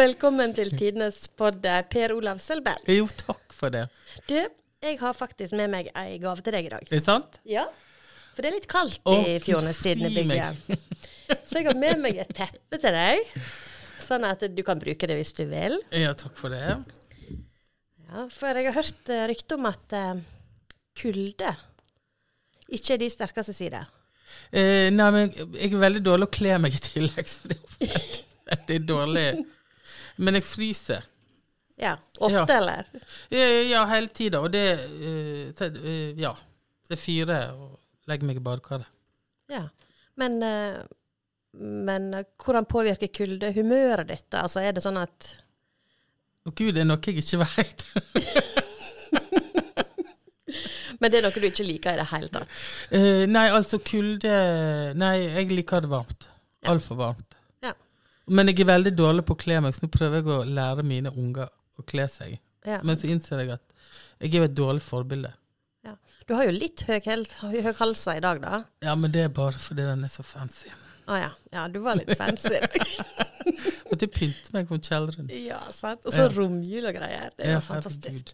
Velkommen til tidenes podd, Per Olav Sølberg. Jo, takk for det. Du, jeg har faktisk med meg ei gave til deg i dag. Er det sant? Ja. For det er litt kaldt Å, i Fjordnestidene bygget. Så jeg har med meg et teppe til deg, sånn at du kan bruke det hvis du vil. Ja, takk for det. Ja, For jeg har hørt uh, rykte om at uh, kulde ikke er de sterkeste sider. Eh, nei, men jeg er veldig dårlig å kle meg i tillegg, så det er veldig, veldig dårlig. Men jeg fryser. Ja, Ofte, Ja. eller? Ja, ja hele tida. Og det uh, Ja. Det fyrer og legger meg i badekaret. Ja. Men, uh, men hvordan påvirker kulde humøret ditt? Altså, er det sånn at Å gud, det er noe jeg ikke veit. Men det er noe du ikke liker i det hele tatt? Uh, nei, altså kulde Nei, jeg liker det varmt. Altfor varmt. Men jeg er veldig dårlig på å kle meg, så nå prøver jeg å lære mine unger å kle seg. Ja. Men så innser jeg at jeg er jo et dårlig forbilde. ja. Du har jo litt høy, høy, halsa i dag, da. Ja, men det er bare fordi den er så fancy. Å ja. Ja, du var litt fancy. Måtte pynte meg på kjelleren. ja, sant. Og så Ja. romjul og greier. Det er Ja, fantastisk.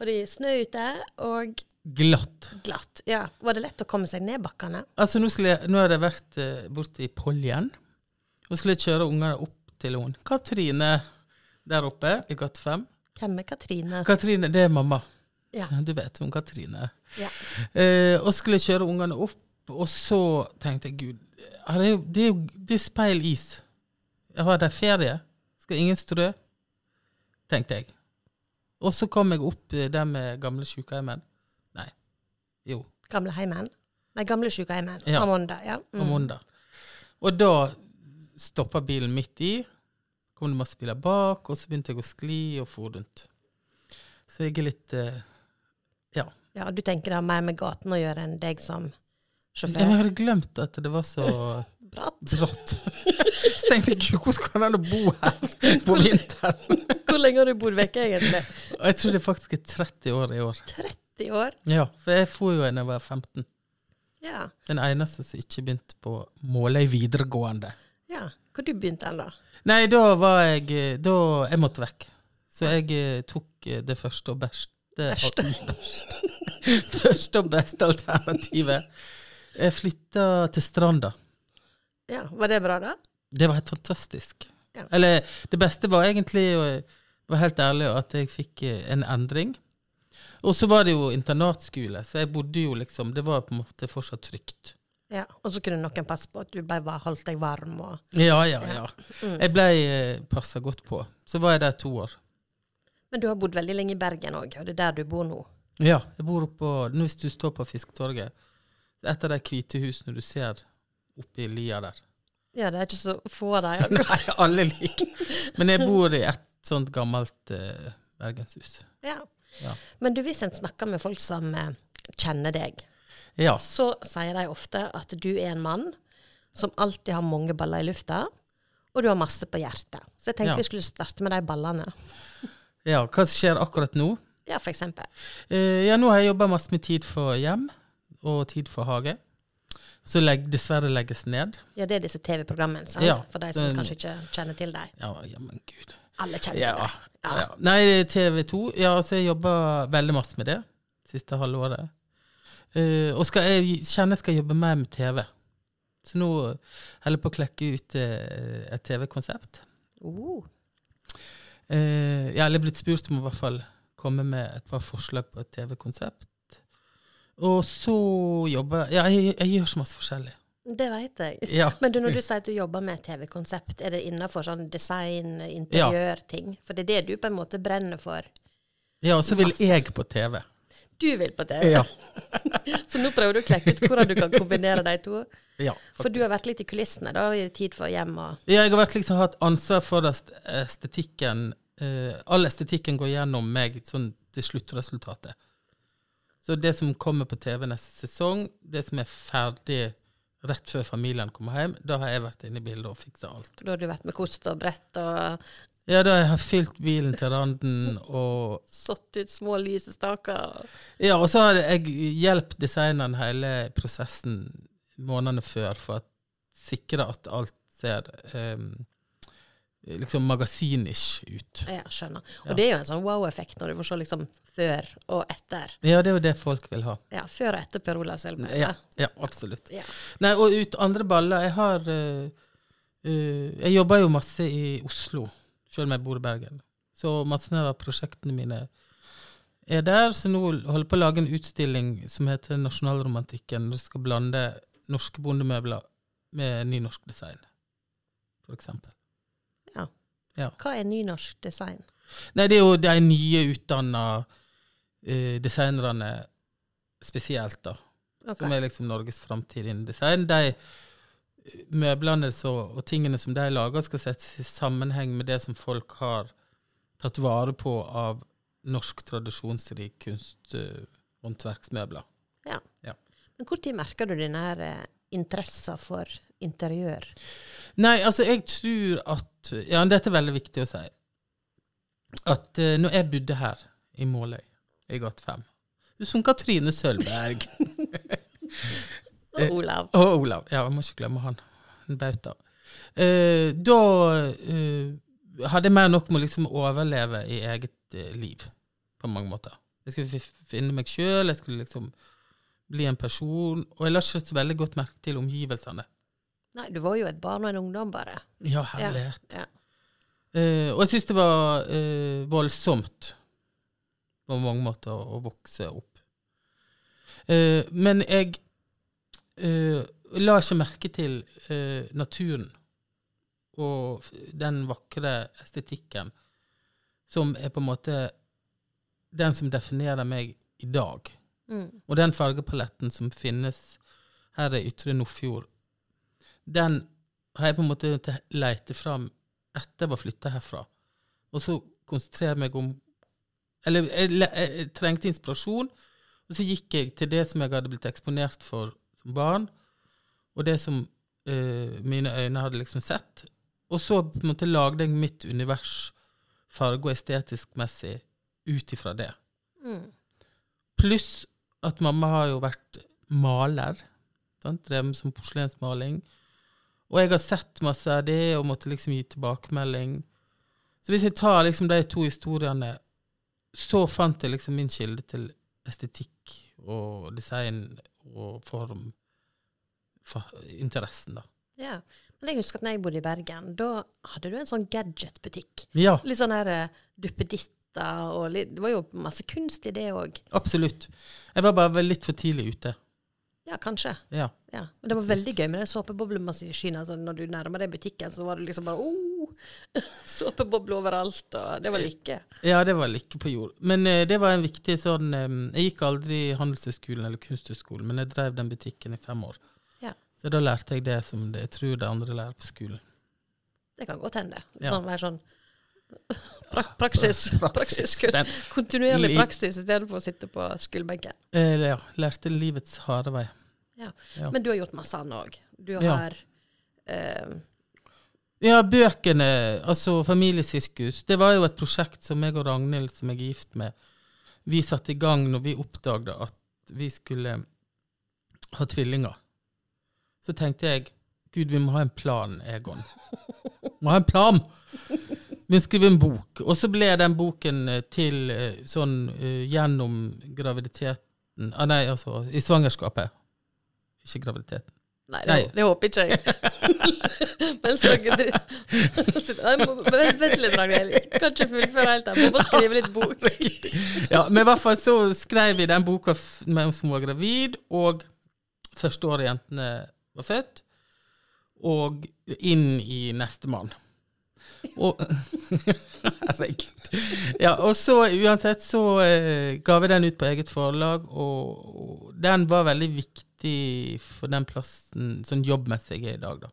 Og det er snø ute, og Glatt. glatt. Ja. Var det lett å komme seg ned bakkene? Altså, nå, skulle jeg, nå har jeg vært uh, borte i Poljen, og skulle kjøre ungene opp til hun. Katrine der oppe i gate 5. Hvem er Katrine? Katrine, det er mamma. Ja. Du vet hun Katrine. Ja. Eh, og skulle kjøre ungene opp, og så tenkte jeg gud, det er jo det er, det er speil is. Jeg har der ferie. Skal ingen strø? Tenkte jeg. Og så kom jeg opp der med gamle sykehjemmen. Nei. Jo, Gamle heimen? Nei, gamle sykehjemmen. Ja. Amanda. Ja. på Mm. Amanda. Og da stoppa bilen midt i. Kom det masse biler bak, og så begynte jeg å skli og for rundt. Så jeg er litt eh, Ja. ja, du tenker det har mer med gaten å gjøre enn deg som Jeg hadde glemt at det var så Bratt. bratt. Så tenkte jeg, hvordan kan han bo her på vinteren? Hvor lenge har du bodd vekke, egentlig? Jeg tror det faktisk er 30 år i år. 30 år? Ja, for jeg for jo da jeg var 15. Ja. Den eneste som ikke begynte på Måløy videregående. Ja. Hvor du begynte hen, da? Nei, da var jeg Da Jeg måtte vekk. Så jeg eh, tok eh, det første og beste beste. Første og beste alternativet. Jeg flytta til Stranda. Ja, Var det bra, da? Det var helt fantastisk. Ja. Eller det beste var egentlig, og jeg var helt ærlig, at jeg fikk eh, en endring. Og så var det jo internatskole, så jeg bodde jo liksom Det var på en måte fortsatt trygt. Ja. Og så kunne noen passe på at du bare holdt deg varm og Ja, ja, ja. Mm. Jeg ble eh, passa godt på. Så var jeg der to år. Men du har bodd veldig lenge i Bergen òg, og det er der du bor nå. Ja, jeg bor oppå Hvis du står på Fisketorget, et av de hvite husene du ser oppi lia der. Ja, det er ikke så få av dem. Nei, alle like. Men jeg bor i et sånt gammelt eh, bergenshus. Ja. Ja. Men du, hvis en snakker med folk som eh, kjenner deg, Ja. så sier de ofte at du er en mann som alltid har mange baller i lufta, og du har masse på hjertet. Så jeg tenkte Ja. vi skulle starte med de ballene. ja. Hva skjer akkurat nå? Ja, for eksempel. Uh, ja, nå har jeg jobba masse med Tid for hjem og Tid for hage. Så legg, dessverre legges ned. Ja, det er disse TV-programmene, sant? Ja, For de som den- kanskje ikke kjenner til deg. Ja, jamen gud. Alle kjenner Ja. til deg. ja. Ja. Nei, TV 2. Ja, så jeg jobba veldig masse med det siste halvåret. Eh, og skal jeg kjenner jeg skal jobbe mer med TV. Så nå holder jeg på å klekke ut uh, et TV-konsept. Uh, Uh, jeg er blitt spurt om å i hvert fall komme med et par forslag på et TV-konsept. Og så jobber jeg Ja, jeg, jeg gjør så masse forskjellig. det veit jeg. Ja. Men du, når du sier at du jobber med et TV-konsept, er det innafor sånn design, interiørting? For det er det du på en måte brenner for. ja, og så vil Masse. jeg på TV. Du vil på TV. Ja. Så nå prøver du å klekke ut hvordan du kan kombinere de to. ja For du har vært litt i kulissene, da, i tid for hjem og Ja, jeg har vært liksom hatt ansvar for estetikken Uh, All estetikken går gjennom meg sånn til sluttresultatet. Så det som kommer på TV neste sesong, det som er ferdig rett før familien kommer hjem, da har jeg vært inne i bildet og fiksa alt. Da har du vært med kost og brett og Ja, da har jeg fylt bilen til randen og satt ut små lysestaker. Ja, og så har jeg hjulpet designeren hele prosessen månedene før for å sikre at alt ser um, liksom magasinish ut. Ja, skjønner. Og Ja. det er jo en sånn wow-effekt når du får se liksom før og etter. Ja, det er jo det folk vil ha. Ja, før og etter Per Olav Selberg. Ja, ja absolutt. Ja. Nei, og ut andre baller Jeg har uh, uh, Jeg jobber jo masse i Oslo, selv om jeg bor i Bergen. Så masse av prosjektene mine er der. Så nå holder jeg på å lage en utstilling som heter Nasjonalromantikken. Du skal blande norske bondemøbler med nynorsk design, for eksempel. Hva er nynorsk design? Nei, det er jo de nye utdanna eh, designerne spesielt, da. Okay. Som er liksom Norges framtid innen design. De møblene og tingene som de lager, skal settes i sammenheng med det som folk har tatt vare på av norsk tradisjonsrik kunst, eh, håndverksmøbler. Men Når merker du denne her eh, interessen for interiør? Nei, altså, jeg tror at Ja, dette er veldig viktig å si. At uh, når jeg bodde her i Måløy i gate 5 Du som Katrine Sølberg Og Olav. Og Olav. Ja, jeg må ikke glemme han. En bauta. Eh, da eh, hadde jeg mer nok med å liksom overleve i eget eh, liv, på mange måter. Jeg skulle finne meg sjøl, jeg skulle liksom bli en person. Og jeg la ikke så veldig godt merke til omgivelsene. Nei, du var jo et barn og en ungdom, bare. Ja, herlighet. Ja. Uh, og jeg syns det var uh, voldsomt på mange måter å, å vokse opp. Uh, men jeg eh, la ikke merke til uh, naturen og den vakre estetikken som er på en måte den som definerer meg i dag. Mm. Og den fargepaletten som finnes her i Ytre Nordfjord, den har jeg på en måte leite fram etter jeg var flytta herfra. Og så konsentrere meg om Eller jeg, jeg, jeg trengte inspirasjon, og så gikk jeg til det som jeg hadde blitt eksponert for som barn, og det som uh, mine øyne hadde liksom sett. Og så på en måte lagde jeg mitt univers farge- og estetisk messig ut ifra det. Mm. Pluss at mamma har jo vært maler. Sant? Drevet med som porselensmaling. Og jeg har sett masse av det og måtte liksom gi tilbakemelding. Så hvis jeg tar liksom de to historiene, så fant jeg liksom min kilde til estetikk og design og form. For interessen, da. Ja. Men jeg husker at når jeg bodde i Bergen, da hadde du en sånn gadgetbutikk. Ja, Litt sånn her eh, duppeditter og litt Det var jo masse kunst i det òg. absolutt. Jeg var bare litt for tidlig ute. Ja, kanskje. Ja. Ja. Men det var veldig gøy med den såpeboblemaskinen. Altså, når du nærmer deg butikken, så var det liksom bare oh, Såpebobler overalt, og det var lykke. Ja, det var lykke på jord. Men uh, det var en viktig sånn um, Jeg gikk aldri i Handelshøyskolen eller Kunsthøgskolen, men jeg drev den butikken i fem år. Ja. Så da lærte jeg det som det, jeg tror de andre lærer på skolen. Det kan godt hende. Sånn være sånn pra praksis. praksis. praksis. Kontinuerlig praksis i stedet for å sitte på skolebenken. eh, ja, lærte livets harde vei. Ja. Men du har gjort masse annet òg. Du Ja. har eh, Ja, bøkene, altså Familiesirkus, det var jo et prosjekt som jeg og Ragnhild, som jeg er gift med, vi satte i gang når vi oppdaget at vi skulle ha tvillinger. Så tenkte jeg Gud, vi må ha en plan, Egon. Vi må ha en plan! Vi må skrive en bok. Og så ble den boken eh, til eh, sånn eh, gjennom graviditeten ah, Nei, altså i svangerskapet. Ikke graviditeten. Nei, det, det håper ikke jeg. Mens dere driver Vent litt, Ragnhild. Kan ikke fullføre helt. Jeg må bare skrive litt bok. Ja, men i hvert fall så skrev vi den boka mens hun var gravid, og første året jentene var født, og inn i nestemann. Og Herregud. Ja, og så uansett så eh, ga vi den ut på eget forlag, og, og den var veldig viktig for den plassen sånn jobbmessig jeg er i dag, da.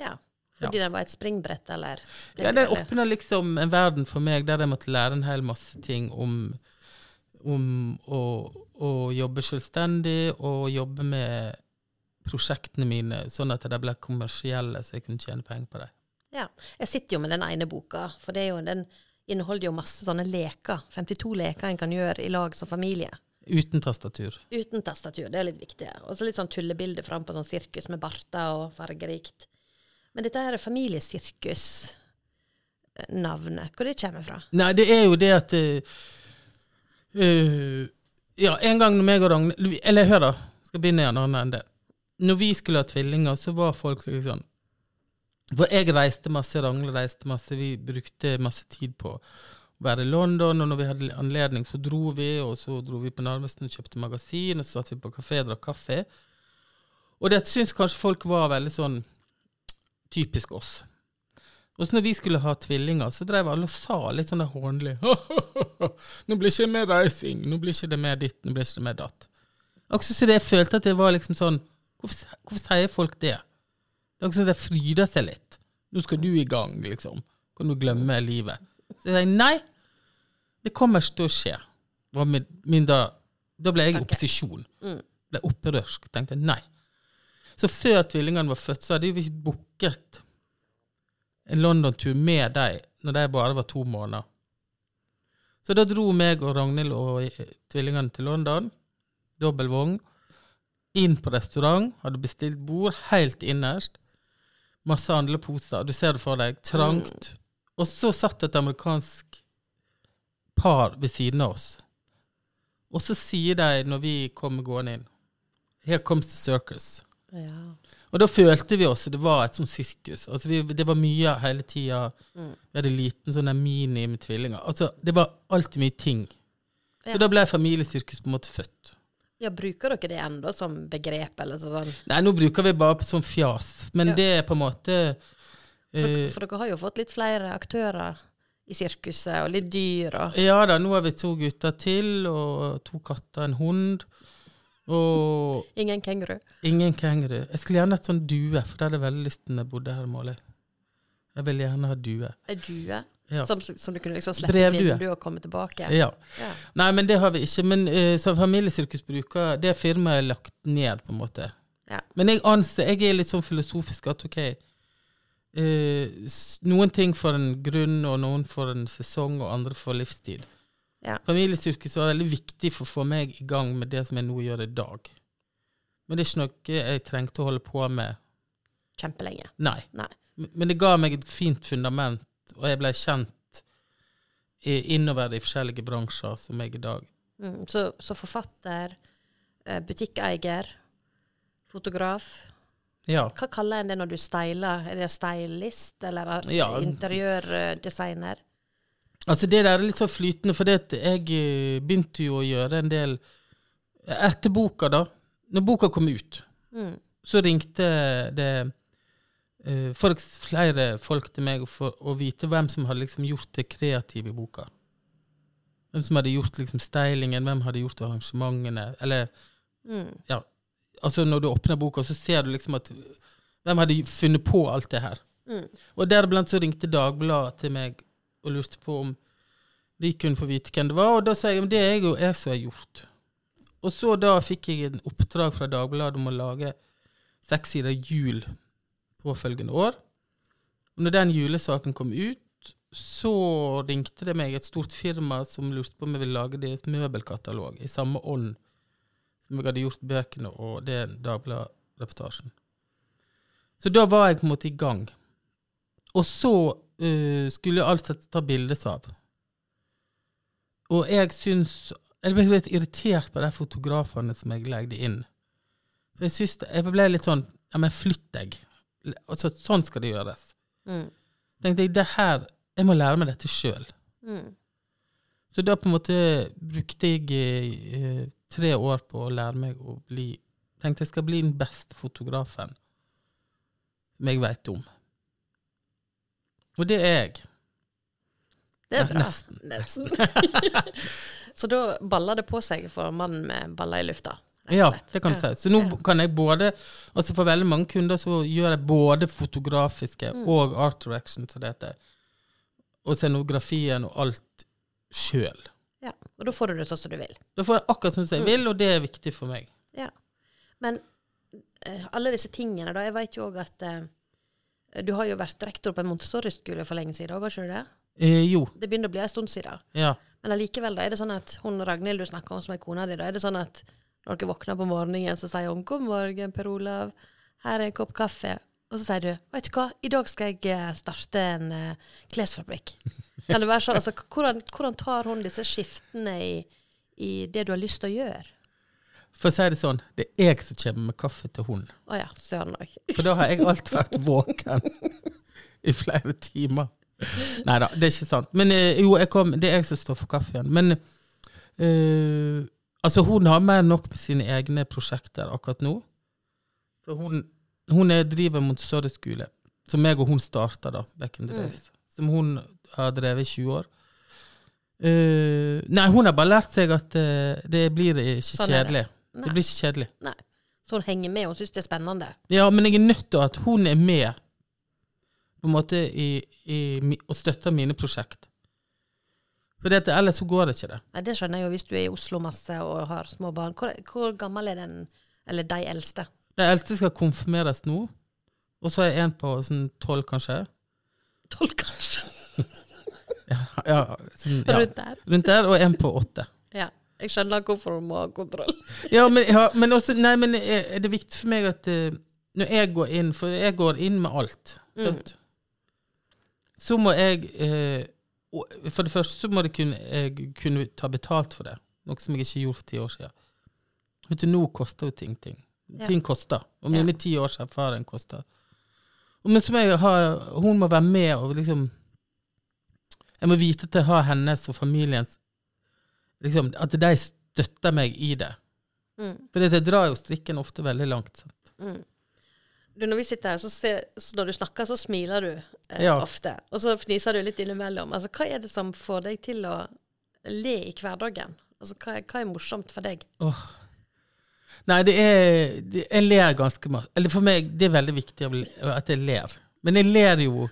Ja, fordi den var et springbrett, eller? Ja, den åpna liksom en verden for meg der jeg måtte lære en hel masse ting om, om å, å jobbe selvstendig og jobbe med prosjektene mine, sånn at de ble kommersielle, så jeg kunne tjene penger på dem. Ja. Jeg sitter jo med den ene boka, for det jo, den inneholder jo masse sånne leker. 52 leker en kan gjøre i lag som familie. Uten tastatur. Uten tastatur, det er litt viktig. Og så litt sånn tullebilder fram på sånn sirkus med barter og fargerikt. Men dette her familiesirkus, navnet, hvor det kommer fra. Nei, det er jo det at eh, eh, Ja, en gang når meg og Ragnhild Eller hør, da. Skal begynne igjen annen enn det. Når vi skulle ha tvillinger, så var folk sånn For jeg reiste masse, Ragnhild reiste masse, vi brukte masse tid på være i London, og når vi hadde anledning, så dro vi, og så dro vi på Narvesen kjøpte magasin, og så satt vi på kafé og drakk kaffe. Og det syns kanskje folk var veldig sånn typisk oss. Og så når vi skulle ha tvillinger, så drev alle og sa litt sånn hånlig Nå blir ikke det mer reising, nå blir ikke det mer ditt, nå blir ikke det mer datt. Akkurat så det jeg følte at det var liksom sånn Hvorfor, hvorfor sier folk det? Det er akkurat som de fryder seg litt. Nå skal du i gang, liksom. Kan du glemme livet? Så jeg sier nei, det kommer ikke til å skje. Min, min da, da ble jeg i opposisjon. Mm. Ble opprørsk. Tenkte nei. Så før tvillingene var født, så hadde vi ikke booket en London-tur med dem når de bare var to måneder. Så da dro meg og Ragnhild og eh, tvillingene til London. Dobbel vogn. Inn på restaurant. Hadde bestilt bord helt innerst. Masse handleposer. Du ser det for deg. Trangt. Og så satt et amerikansk par ved siden av oss. Og så sier de, når vi kommer gående inn Here comes the circus. Ja. Og da følte vi også det var et sånt sirkus. Altså vi, det var mye hele tida. Mm. Vi hadde liten sånn mini med tvillinger. Altså det var alltid mye ting. Ja. Så da ble familiesirkus på en måte født. ja, bruker dere det ennå som begrep, eller sånn? Nei, nå bruker vi bare på sånn fjas. Men Ja. det er på en måte For, eh, for dere har jo fått litt flere aktører i sirkuset, og litt dyr og Ja da, nå har vi to gutter til, og to katter, en hund. Og Ingen kenguru. ingen kenguru. Jeg skulle gjerne hatt sånn due, for det hadde jeg veldig lyst til når jeg bodde her Målet. Jeg ville gjerne ha due. Ei due Ja. som, som du kunne liksom slippe Brevdue. i og komme tilbake. ja. Ja. Nei, men det har vi ikke. Men uh, som Familiesirkus bruker Det firmaet er lagt ned, på en måte. Ja. Men jeg anser Jeg er litt sånn filosofisk at ok eh, Noen ting for en grunn, og noen for en sesong, og andre for livstid. Ja. Familiesirkus var veldig viktig for å få meg i gang med det som jeg nå gjør i dag. Men det er ikke noe jeg trengte å holde på med. Kjempelenge. Nei. Nei. Men det ga meg et fint fundament, og jeg ble kjent i- innover i forskjellige bransjer som jeg i dag. Mm. Så, så forfatter, eh, butikkeier, fotograf Ja. Hva kaller en det når du styler? Er det stylist, eller er- Ja. interiørdesigner? Altså Det der er litt så flytende, for jeg eh, begynte jo å gjøre en del Etter boka, da. Når boka kom ut, Mm. så ringte det eh, folk, flere folk til meg for å vite hvem som hadde liksom gjort det kreative i boka. Hvem som hadde gjort liksom stylingen, hvem hadde gjort arrangementene. Eller Mm. ja, altså når du åpner boka, så ser du liksom at Hvem hadde funnet på alt det her? Mm. Og deriblant så ringte Dagbladet til meg og lurte på om vi kunne få vite hvem det var, og da sa jeg at det er jo jeg som har gjort. Og så da fikk jeg en oppdrag fra Dagbladet om å lage seks sider jul påfølgende år. Og når den julesaken kom ut, så ringte det meg et stort firma som lurte på om jeg ville lage det i et møbelkatalog, i samme ånd som jeg hadde gjort bøkene og den Dagbladet-reportasjen. Så da var jeg på en måte i gang. Og så uh, skulle sett ta bildes av. Og jeg syns Jeg ble litt irritert på de fotografene som jeg legde inn. For jeg syns Jeg ble litt sånn Ja, men flytt deg. Altså, sånn skal det gjøres. Mm. tenkte jeg, det her Jeg må lære meg dette sjøl. Mm. Så da på en måte brukte jeg eh, tre år på å lære meg å bli Tenkte jeg skal bli den beste fotografen som jeg veit om. Og det er jeg. Det er bra. nesten. Nesten. så da baller det på seg for mannen med baller i lufta? Ja, det kan du si. Så nå kan jeg både Altså For veldig mange kunder så gjør jeg både fotografiske Mm. og art direction, som det heter. Og scenografien og alt sjøl. Og da får du det sånn som du vil. Da får jeg akkurat som jeg Mm. vil, og det er viktig for meg. Ja. Men eh, alle disse tingene, da. Jeg vet jo òg at uh, du har jo vært rektor på en Montessori-skole for lenge siden, har ikke du det? Eh, jo, Det begynner å bli en stund siden. ja. Men allikevel, da er det sånn at hun Ragnhild du snakker om som er kona di, da er det sånn at når dere våkner på morgenen, så sier hun 'God morgen, Per Olav. Her er en kopp kaffe'. Og så sier du vet du hva, i dag skal jeg eh, starte en uh, klesfabrikk. Kan det være sånn? Altså, hvordan, hvordan tar hun disse skiftene i, i det du har lyst til å gjøre? For å si det sånn, det er jeg som kommer med kaffe til hun. Å ja, søren òg. For da har jeg alt vært våken i flere timer. Nei da, det er ikke sant. Men eh, jo, kom, det er jeg som står for kaffen. Men uh, altså, hun har mer enn nok med sine egne prosjekter akkurat nå. For hun, hun er, driver Montessori-skole, som jeg og hun starta back in the Mm. Som hun har drevet i 20 år. Uh, nei, hun har bare lært seg at uh, det blir ikke Sånn kjedelig. det. Det. Blir ikke kjedelig. Nei. Så hun henger med, hun syns det er spennende. Ja, men jeg er nødt til at hun er med på en måte i, i, og støtter mine prosjekt. For dette, ellers så går det ikke det. Nei, Det skjønner jeg jo hvis du er i Oslo masse og har små barn. Hvor, hvor gammel er den, eller de eldste? De eldste skal konfirmeres nå, og så er en på sånn tolv, kanskje. Tolv, kanskje? Ja, sånn, ja. Rundt der. Rundt der, og en på åtte. Ja. Jeg skjønner hvorfor hun må ha kontroll. Ja, men, ja, men også Nei, men er er det viktig for meg at uh, når jeg går inn For jeg går inn med alt. Sant? Så må jeg uh, For det første så må det kunne, jeg kunne ta betalt for det. Noe som jeg ikke gjorde for ti år siden. Vet du, nå koster jo ting ting. Ja. Ting koster. Og Ja. mine ti års erfaring koster. Og Men så må jeg ha Hun må være med og liksom Jeg må vite at jeg har hennes og familiens liksom, At de støtter meg i det. Mm. For det drar jo strikken ofte veldig langt. Mm. Du, når vi sitter her, så, ser, så når du snakker, så smiler du eh, Ja. ofte. Og så fniser du litt innimellom. Altså, hva er det som får deg til å le i hverdagen? Altså, hva, er, hva er morsomt for deg? Oh. Nei, det er det, Jeg ler ganske mye. Eller for meg, det er veldig viktig at jeg ler. Men jeg ler jo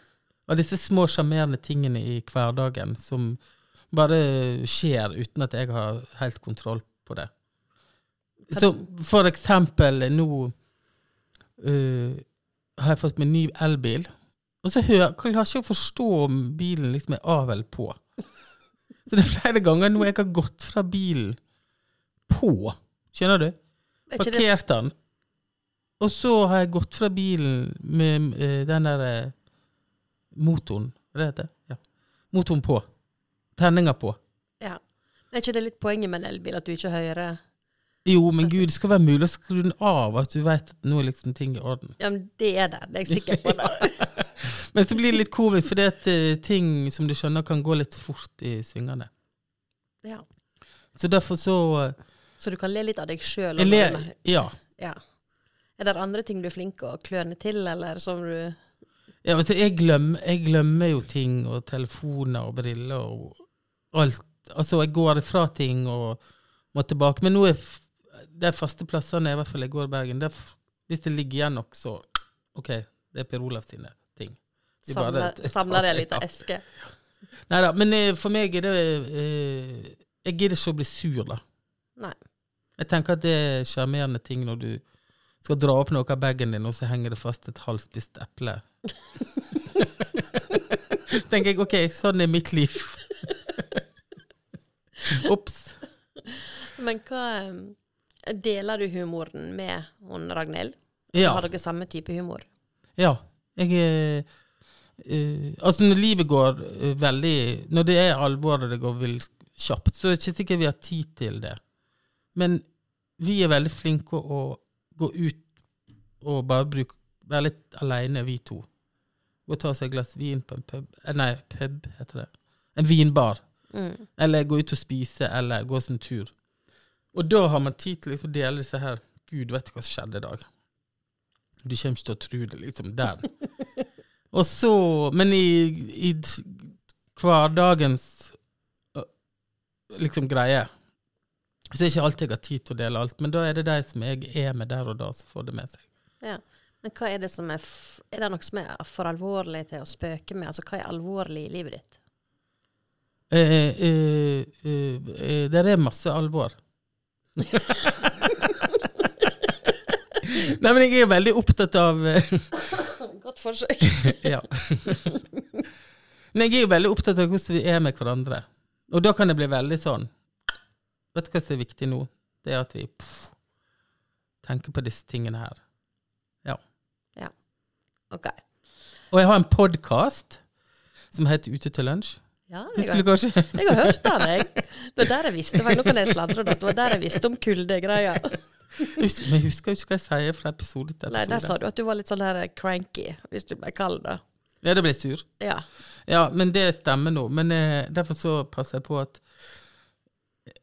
av disse små sjarmerende tingene i hverdagen som bare skjer uten at jeg har helt kontroll på det. Så for eksempel nå uh, har jeg fått meg ny elbil, og så hører, klarer jeg ikke å forstå om bilen liksom er av eller på. Så det er flere ganger nå jeg har gått fra bilen på. Skjønner du? Er Parkert den. Og så har jeg gått fra bilen med uh, den der eh, motoren. Det heter Ja. Motoren på. Tenninga på. ja. er ikke det litt poenget med en elbil, at du ikke hører Jo, men gud, det skal være mulig å skru den av, at du vet at nå er liksom ting i orden. Ja, men det er det. Det er jeg sikker på. Det. Men så blir det litt komisk, for at er ting som du skjønner kan gå litt fort i svingene. Ja. Så derfor så eh, Så du kan le litt av deg sjøl? Ja. Ja. Er det andre ting du er flink til å kløne til, eller som du Ja, altså, jeg, glemmer, jeg glemmer jo ting, og telefoner og briller og alt. Altså, jeg går ifra ting og må tilbake. Men nå er de faste plassene, i hvert fall jeg går i Bergen, der, hvis det ligger igjen nok, så OK, det er Per Olav sine ting. Bare samler, t- samler det liten ja. eske? Nei da, men eh, for meg er det eh, Jeg gidder ikke å bli sur, da. Nei. Jeg tenker at det er sjarmerende ting når du skal dra opp noe av bagen din, og så henger det fast et halvspist eple. tenker jeg OK, sånn er mitt liv. Ops. Men hva eh, Deler du humoren med hun Ragnhild? Ja. Har dere samme type humor? Ja. Jeg eh, Altså, når livet går uh, veldig Når det er alvor og det går vilt kjapt, så er det ikke sikkert vi har tid til det. Men vi er veldig flinke å gå ut og bare bruke Være litt aleine, vi to. Gå og ta seg et glass vin på en pub eh, Nei, pub heter det. En vinbar. Mm. Eller gå ut og spise, eller gå en tur. Og da har man tid til liksom å dele disse her Gud, vet du hva som skjedde i dag? Du kommer ikke til å tro det, liksom. Der. og så Men i, i hverdagens liksom greie så er det ikke alltid jeg har tid til å dele alt. Men da er det de som jeg er med der og da, som får det med seg. Ja. Men hva er det som er Er det noe som er for alvorlig til å spøke med? Altså, hva er alvorlig i livet ditt? Eh, eh, eh, eh, der er masse alvor. Nei, men jeg er veldig opptatt av eh, Godt forsøk. Ja. Men jeg er jo veldig opptatt av hvordan vi er med hverandre. Og da kan det bli veldig sånn Vet du hva som er viktig nå? Det er at vi pff, tenker på disse tingene her. Ok. Og jeg har en podkast som heter Ute til lunsj. Ja, jeg, jeg har hørt den, jeg. Det var der jeg visste Nå kan jeg sladre, det. Det var der jeg visste om kuldegreia. Men jeg husker jo ikke hva jeg sier fra episode til episode. Nei, der sa du at du var litt sånn her cranky, hvis du ble kald, da. Ja, da ble jeg sur. Ja. Ja, men det stemmer nå. Men eh, derfor så passer jeg på at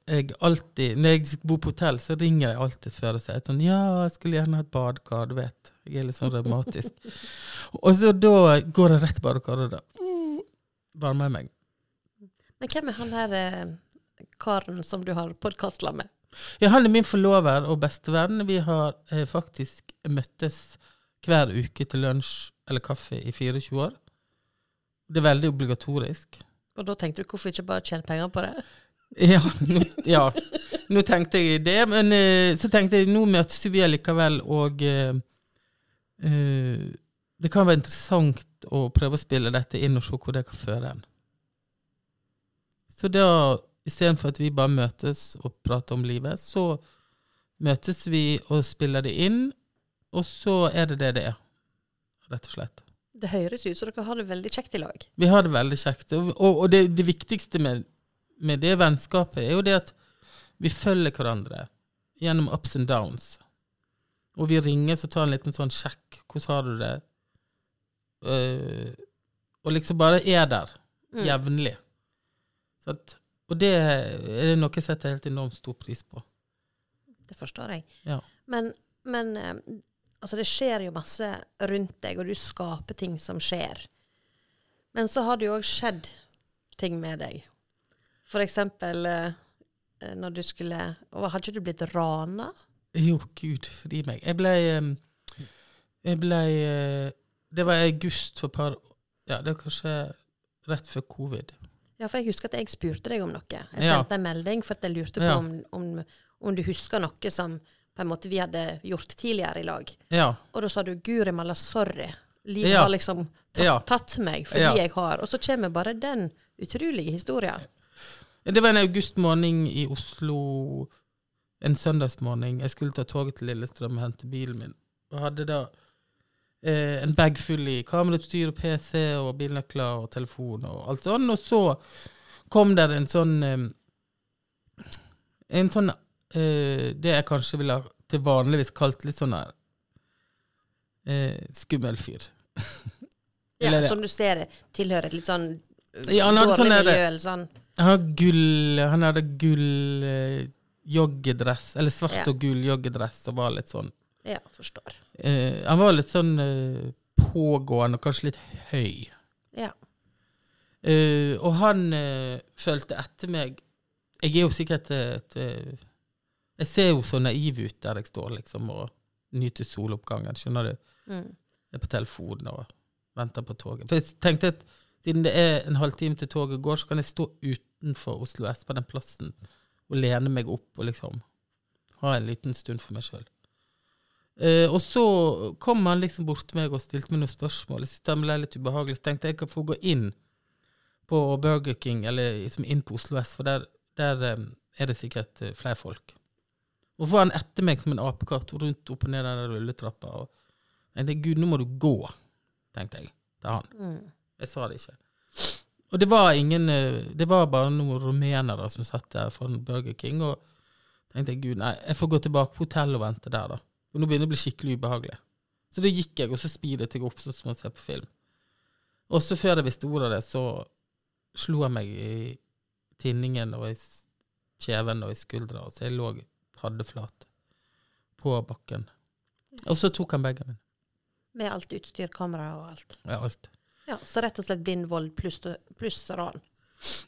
jeg alltid Når jeg bor på hotell, så ringer jeg alltid før og sier sånn Ja, jeg skulle gjerne hatt badekar, du vet. Jeg er litt sånn revmatisk. og så da går jeg rett til badekaret, da. Mm, Varmer jeg meg. Men hvem er han her eh, karen som du har podkastla med? Ja, han er min forlover og bestevenn. Vi har eh, faktisk møttes hver uke til lunsj eller kaffe i 24 år. Det er veldig obligatorisk. Og da tenkte du hvorfor ikke bare tjene penger på det? Ja, nå, ja. nå tenkte jeg det, men uh, så tenkte jeg nå møtes vi allikevel, og uh, uh, det kan være interessant å prøve å spille dette inn og se hvor det kan føre en. Så da, istedenfor at vi bare møtes og prater om livet, så møtes vi og spiller det inn, og så er det det det er, rett og slett. Det høres ut som dere har det veldig kjekt i lag. Vi har det veldig kjekt. Og, og og det, det viktigste med, med det vennskapet er jo det at vi følger hverandre gjennom ups and downs. Og vi ringer så tar en liten sånn sjekk. Hvordan har du det? Uh, og liksom bare er der Mm. jevnlig. Og det er noe jeg setter helt enormt stor pris på. Det forstår jeg. Ja. Men, men eh, altså det skjer jo masse rundt deg, og du skaper ting som skjer. Men så har det jo òg skjedd ting med deg. For eksempel eh, når du skulle og ikke du blitt rana? Jo, gud fri meg. Jeg ble Jeg ble eh, Det var i august for et par Ja, det var kanskje rett før covid. Ja, for jeg husker at jeg spurte deg om noe. Jeg Ja. sendte en melding for at jeg lurte på Ja. om, om, om du husker noe som på en måte vi hadde gjort tidligere i lag. Ja. Og da sa du 'Guri malla, sorry'. Livet Ja. har liksom tatt, tatt meg fordi Ja. jeg har Og så kommer bare den utrolige historien. Det var en augustmorgen i Oslo. En søndagsmorgen. Jeg skulle ta toget til Lillestrøm og hente bilen min. Og hadde da eh, en bag full i kamerautstyr og PC og bilnøkler og telefon og alt sånn. Og så kom der en sånn eh, En sånn eh, Det jeg kanskje ville til vanligvis kalt litt sånn her eh, skummel fyr. Ja, som du ser tilhører et litt sånn Ja, dårlig sånn miljø eller sånn. Han gull Han hadde gull eh, joggedress, eller svart Ja. og gull joggedress, og var litt sånn Ja, forstår. eh, Han var litt sånn eh, pågående og kanskje litt høy. Ja. Eh, og han eh, fulgte etter meg. Jeg er jo sikkert et, et Jeg ser jo så naiv ut der jeg står, liksom, og nyter soloppgangen. Skjønner du? Mm. Jeg er på telefonen og venter på toget. For jeg tenkte at siden det er en halvtime til toget går, så kan jeg stå utenfor Oslo S på den plassen og lene meg opp og liksom ha en liten stund for meg sjøl. Uh, og så kom han liksom bort til meg og stilte meg noen spørsmål. Jeg syntes det ble litt ubehagelig. Så tenkte jeg kan få gå inn på Burger King, eller liksom inn på Oslo S, for der, der um, er det sikkert uh, flere folk. Og så han etter meg som en apekatt rundt opp og ned den rulletrappa. Og jeg tenkte gud, nå må du gå, tenkte jeg til han. Mm. Jeg sa det ikke. Og det var ingen eh, Det var bare noen rumenere som satt der foran Burger King, og tenkte jeg gud, nei, jeg får gå tilbake på hotellet og vente der, da. Og nå begynner det å bli skikkelig ubehagelig. Så da gikk jeg, og så speedet jeg opp sånn som man ser på film. Og så før jeg visste ordet av det, så slo jeg meg i tinningen og i kjeven og i skuldra, så jeg lå paddeflat på bakken. Og så tok han bagen min. Med alt utstyr, kamera og alt. Ja, alt. Ja, Så rett og slett blind vold pluss pluss ran.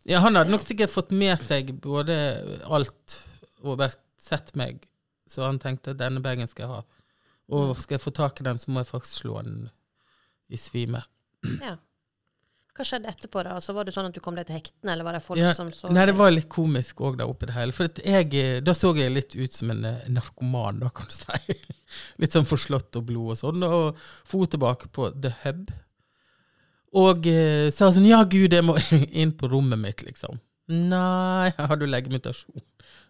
Ja, han hadde nok sikkert fått med seg både alt og vært, sett meg, så han tenkte at denne bagen skal jeg ha. Og skal jeg få tak i den, så må jeg faktisk slå den i svime. Ja. Hva skjedde etterpå? da? Altså, var det sånn at du kom deg til hektene, eller var det folk Ja, som så Nei, det var litt komisk òg der oppe i det hele. For jeg, da så jeg litt ut som en narkoman, da, kan du si. litt sånn forslått og blod og sånn. Og for tilbake på The Hub. Og eh, sa sånn Ja, gud, jeg må inn på rommet mitt, liksom. Nei, har du legitimasjon?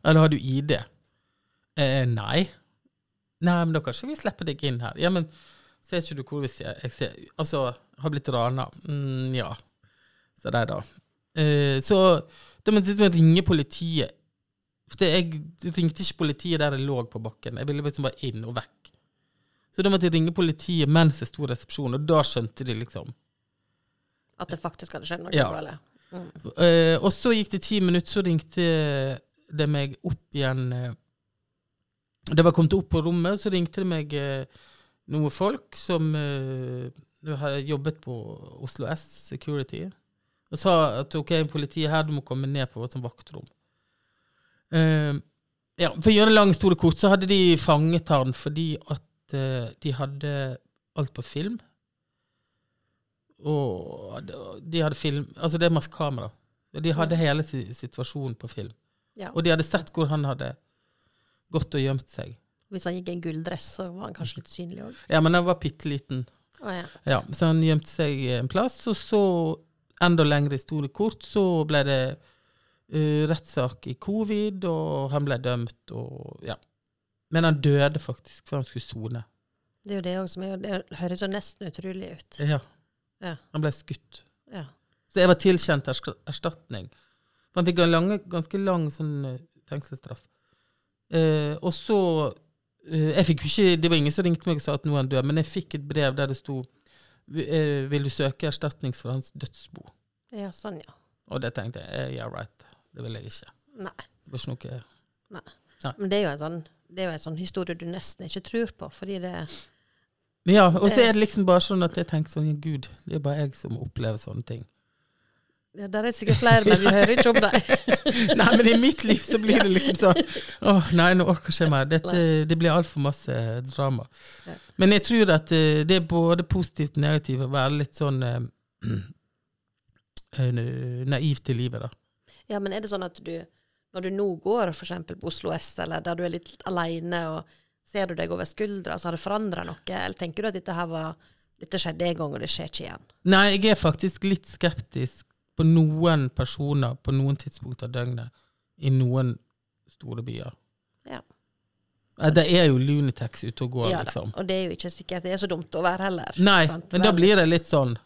Eller har du ID? Eh, nei. Nei, men da kan ikke vi slippe deg inn her. Ja, men Ser ikke du hvor vi ser? Jeg ser altså, har blitt rana. Mm, ja. Så der, da. Eh, så da måtte jeg ringe politiet. For jeg ringte ikke politiet der jeg lå på bakken. Jeg ville liksom bare inn og vekk. Så da måtte jeg ringe politiet mens jeg sto i resepsjonen, og da skjønte de liksom. At det faktisk hadde skjedd noe Ja. galt. Mm. Uh, og så gikk det ti minutter, så ringte det meg opp igjen eh, Det var kommet opp på rommet, så ringte det meg uh, noen folk som uh, har jobbet på Oslo S Security, og sa at ok, politiet her, du må komme ned på vårt vaktrom. Uh, ja, For å gjøre en lang historie kort, så hadde de fanget han fordi at de hadde alt på film. Og de hadde film Altså, det er masse kamera. Og De hadde hele situasjonen på film. Ja. Og de hadde sett hvor han hadde gått og gjemt seg. Hvis han gikk i en gulldress, så var han kanskje litt synlig òg. Ja, men han var bitte liten. Oh, ja. Ja, så han gjemte seg en plass, og så, enda lengre historie kort, så ble det uh, rettssak i covid, og han ble dømt, og ja. Men han døde faktisk før han skulle sone. Det er jo det òg som er Det høres jo nesten utrolig ut. Ja. Ja. Han ble skutt. Ja. Så jeg var tilkjent erstatning. For han fikk en lange, ganske lang sånn eh, fengselsstraff. Eh, og så eh, Jeg fikk jo ikke Det var ingen som ringte meg og sa at nå er han død, men jeg fikk et brev der det sto eh, Vil du søke erstatning for hans dødsbo? ja, sånn, ja. Og det tenkte jeg eh, yeah, right. Det vil jeg ikke. Nei. Det var ikke noe Men det er jo en sånn, det er jo en sånn historie du nesten ikke tror på, fordi det Ja, og så er det liksom bare sånn at jeg tenker sånn Gud, det er bare jeg som opplever sånne ting. ja, Der er sikkert flere, men vi hører ikke om dem. Nei, men i mitt liv så blir det liksom sånn Åh, nei, nå orker ikke jeg mer. Dette, det blir altfor masse drama. Ja. Men jeg tror at eh, det er både positivt og negativt å være litt sånn eh, eh, naiv til livet, da. Ja, men er det sånn at du, når du nå går for eksempel på Oslo S, eller der du er litt alene, og ser du deg over skuldra, så har det forandra noe? Eller tenker du at dette her var dette skjedde en gang, og det skjer ikke igjen? Nei, jeg er faktisk litt skeptisk på noen personer på noen tidspunkt av døgnet i noen store byer. Ja. Det er jo Lunitex ute og går, Ja liksom. Og det er jo ikke sikkert det er så dumt å være heller. Nei, sant? men da blir det litt sånn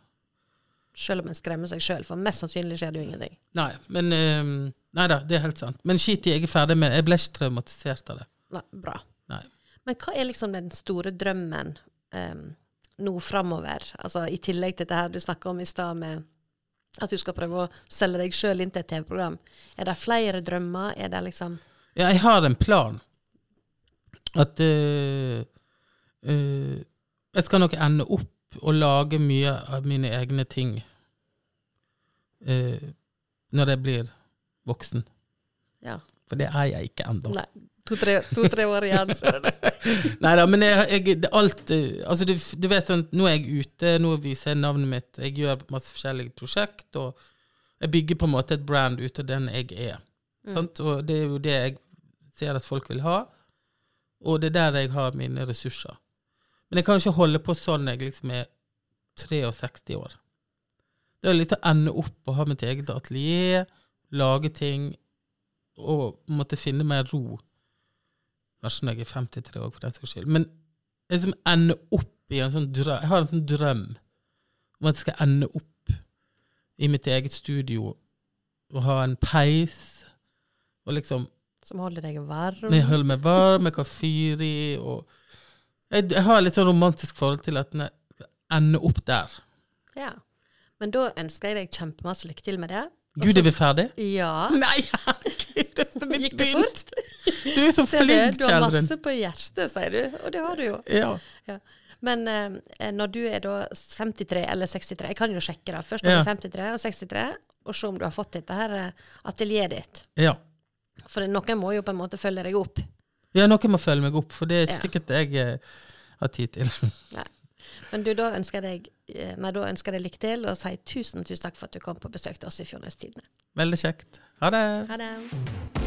Selv om en skremmer seg sjøl, for mest sannsynlig skjer det jo ingenting. Nei, men um, Nei da, det er helt sant. Men skit i, jeg er ferdig med Jeg ble ikke traumatisert av det. Nei, bra. Men hva er liksom den store drømmen um, nå framover? Altså i tillegg til det her du snakka om i stad med at du skal prøve å selge deg sjøl inn til et TV-program. Er det flere drømmer? Er det liksom Ja, jeg har en plan. At uh, uh, Jeg skal nok ende opp og lage mye av mine egne ting uh, når jeg blir voksen. Ja. For det er jeg ikke ennå. To-tre to, tre år igjen, så er det det. Nei da, men jeg, jeg, det alt eh, Altså, du, du vet sånn, nå er jeg ute, nå viser jeg navnet mitt, jeg gjør masse forskjellige prosjekt, og jeg bygger på en måte et brand ut av den jeg er. Sant? Og det er jo det jeg ser at folk vil ha, og det er der jeg har mine ressurser. Men jeg kan ikke holde på sånn jeg liksom er 63 år. Det er litt å ende opp og ha mitt eget atelier, lage ting, og måtte finne mer ro. Kanskje når jeg er 53 år, for den saks skyld. Men jeg liksom ender opp i en sånn drøm Jeg har en sånn drøm om at jeg skal ende opp i mitt eget studio og ha en peis, og liksom Som holder deg varm. jeg holder meg varm, jeg kan fyre i, og jeg, jeg har litt sånn romantisk forhold til at jeg skal ende opp der. Ja. Men da ønsker jeg deg kjempemasse lykke til med det. Gud, er vi ferdig? Ja. Nei, herregud, det som det fort? Du er så flink, du, du har masse på hjertet, sier du. Og det har du jo. Ja. Men eh, når du er da 53 eller 63 Jeg kan jo sjekke det. Først når Ja. du er 53 og 63, og se om du har fått dette her eh, atelieret ditt. ja. For noen må jo på en måte følge deg opp. Ja, noen må følge meg opp, for det er ikke Ja. sikkert jeg eh, har tid til. Men du, da ønsker jeg deg, nei, da ønsker jeg deg lykke til, og sier tusen, tusen takk for at du kom på besøk til oss i Fjordnes Tidende. Veldig kjekt. Ha det. Ha det.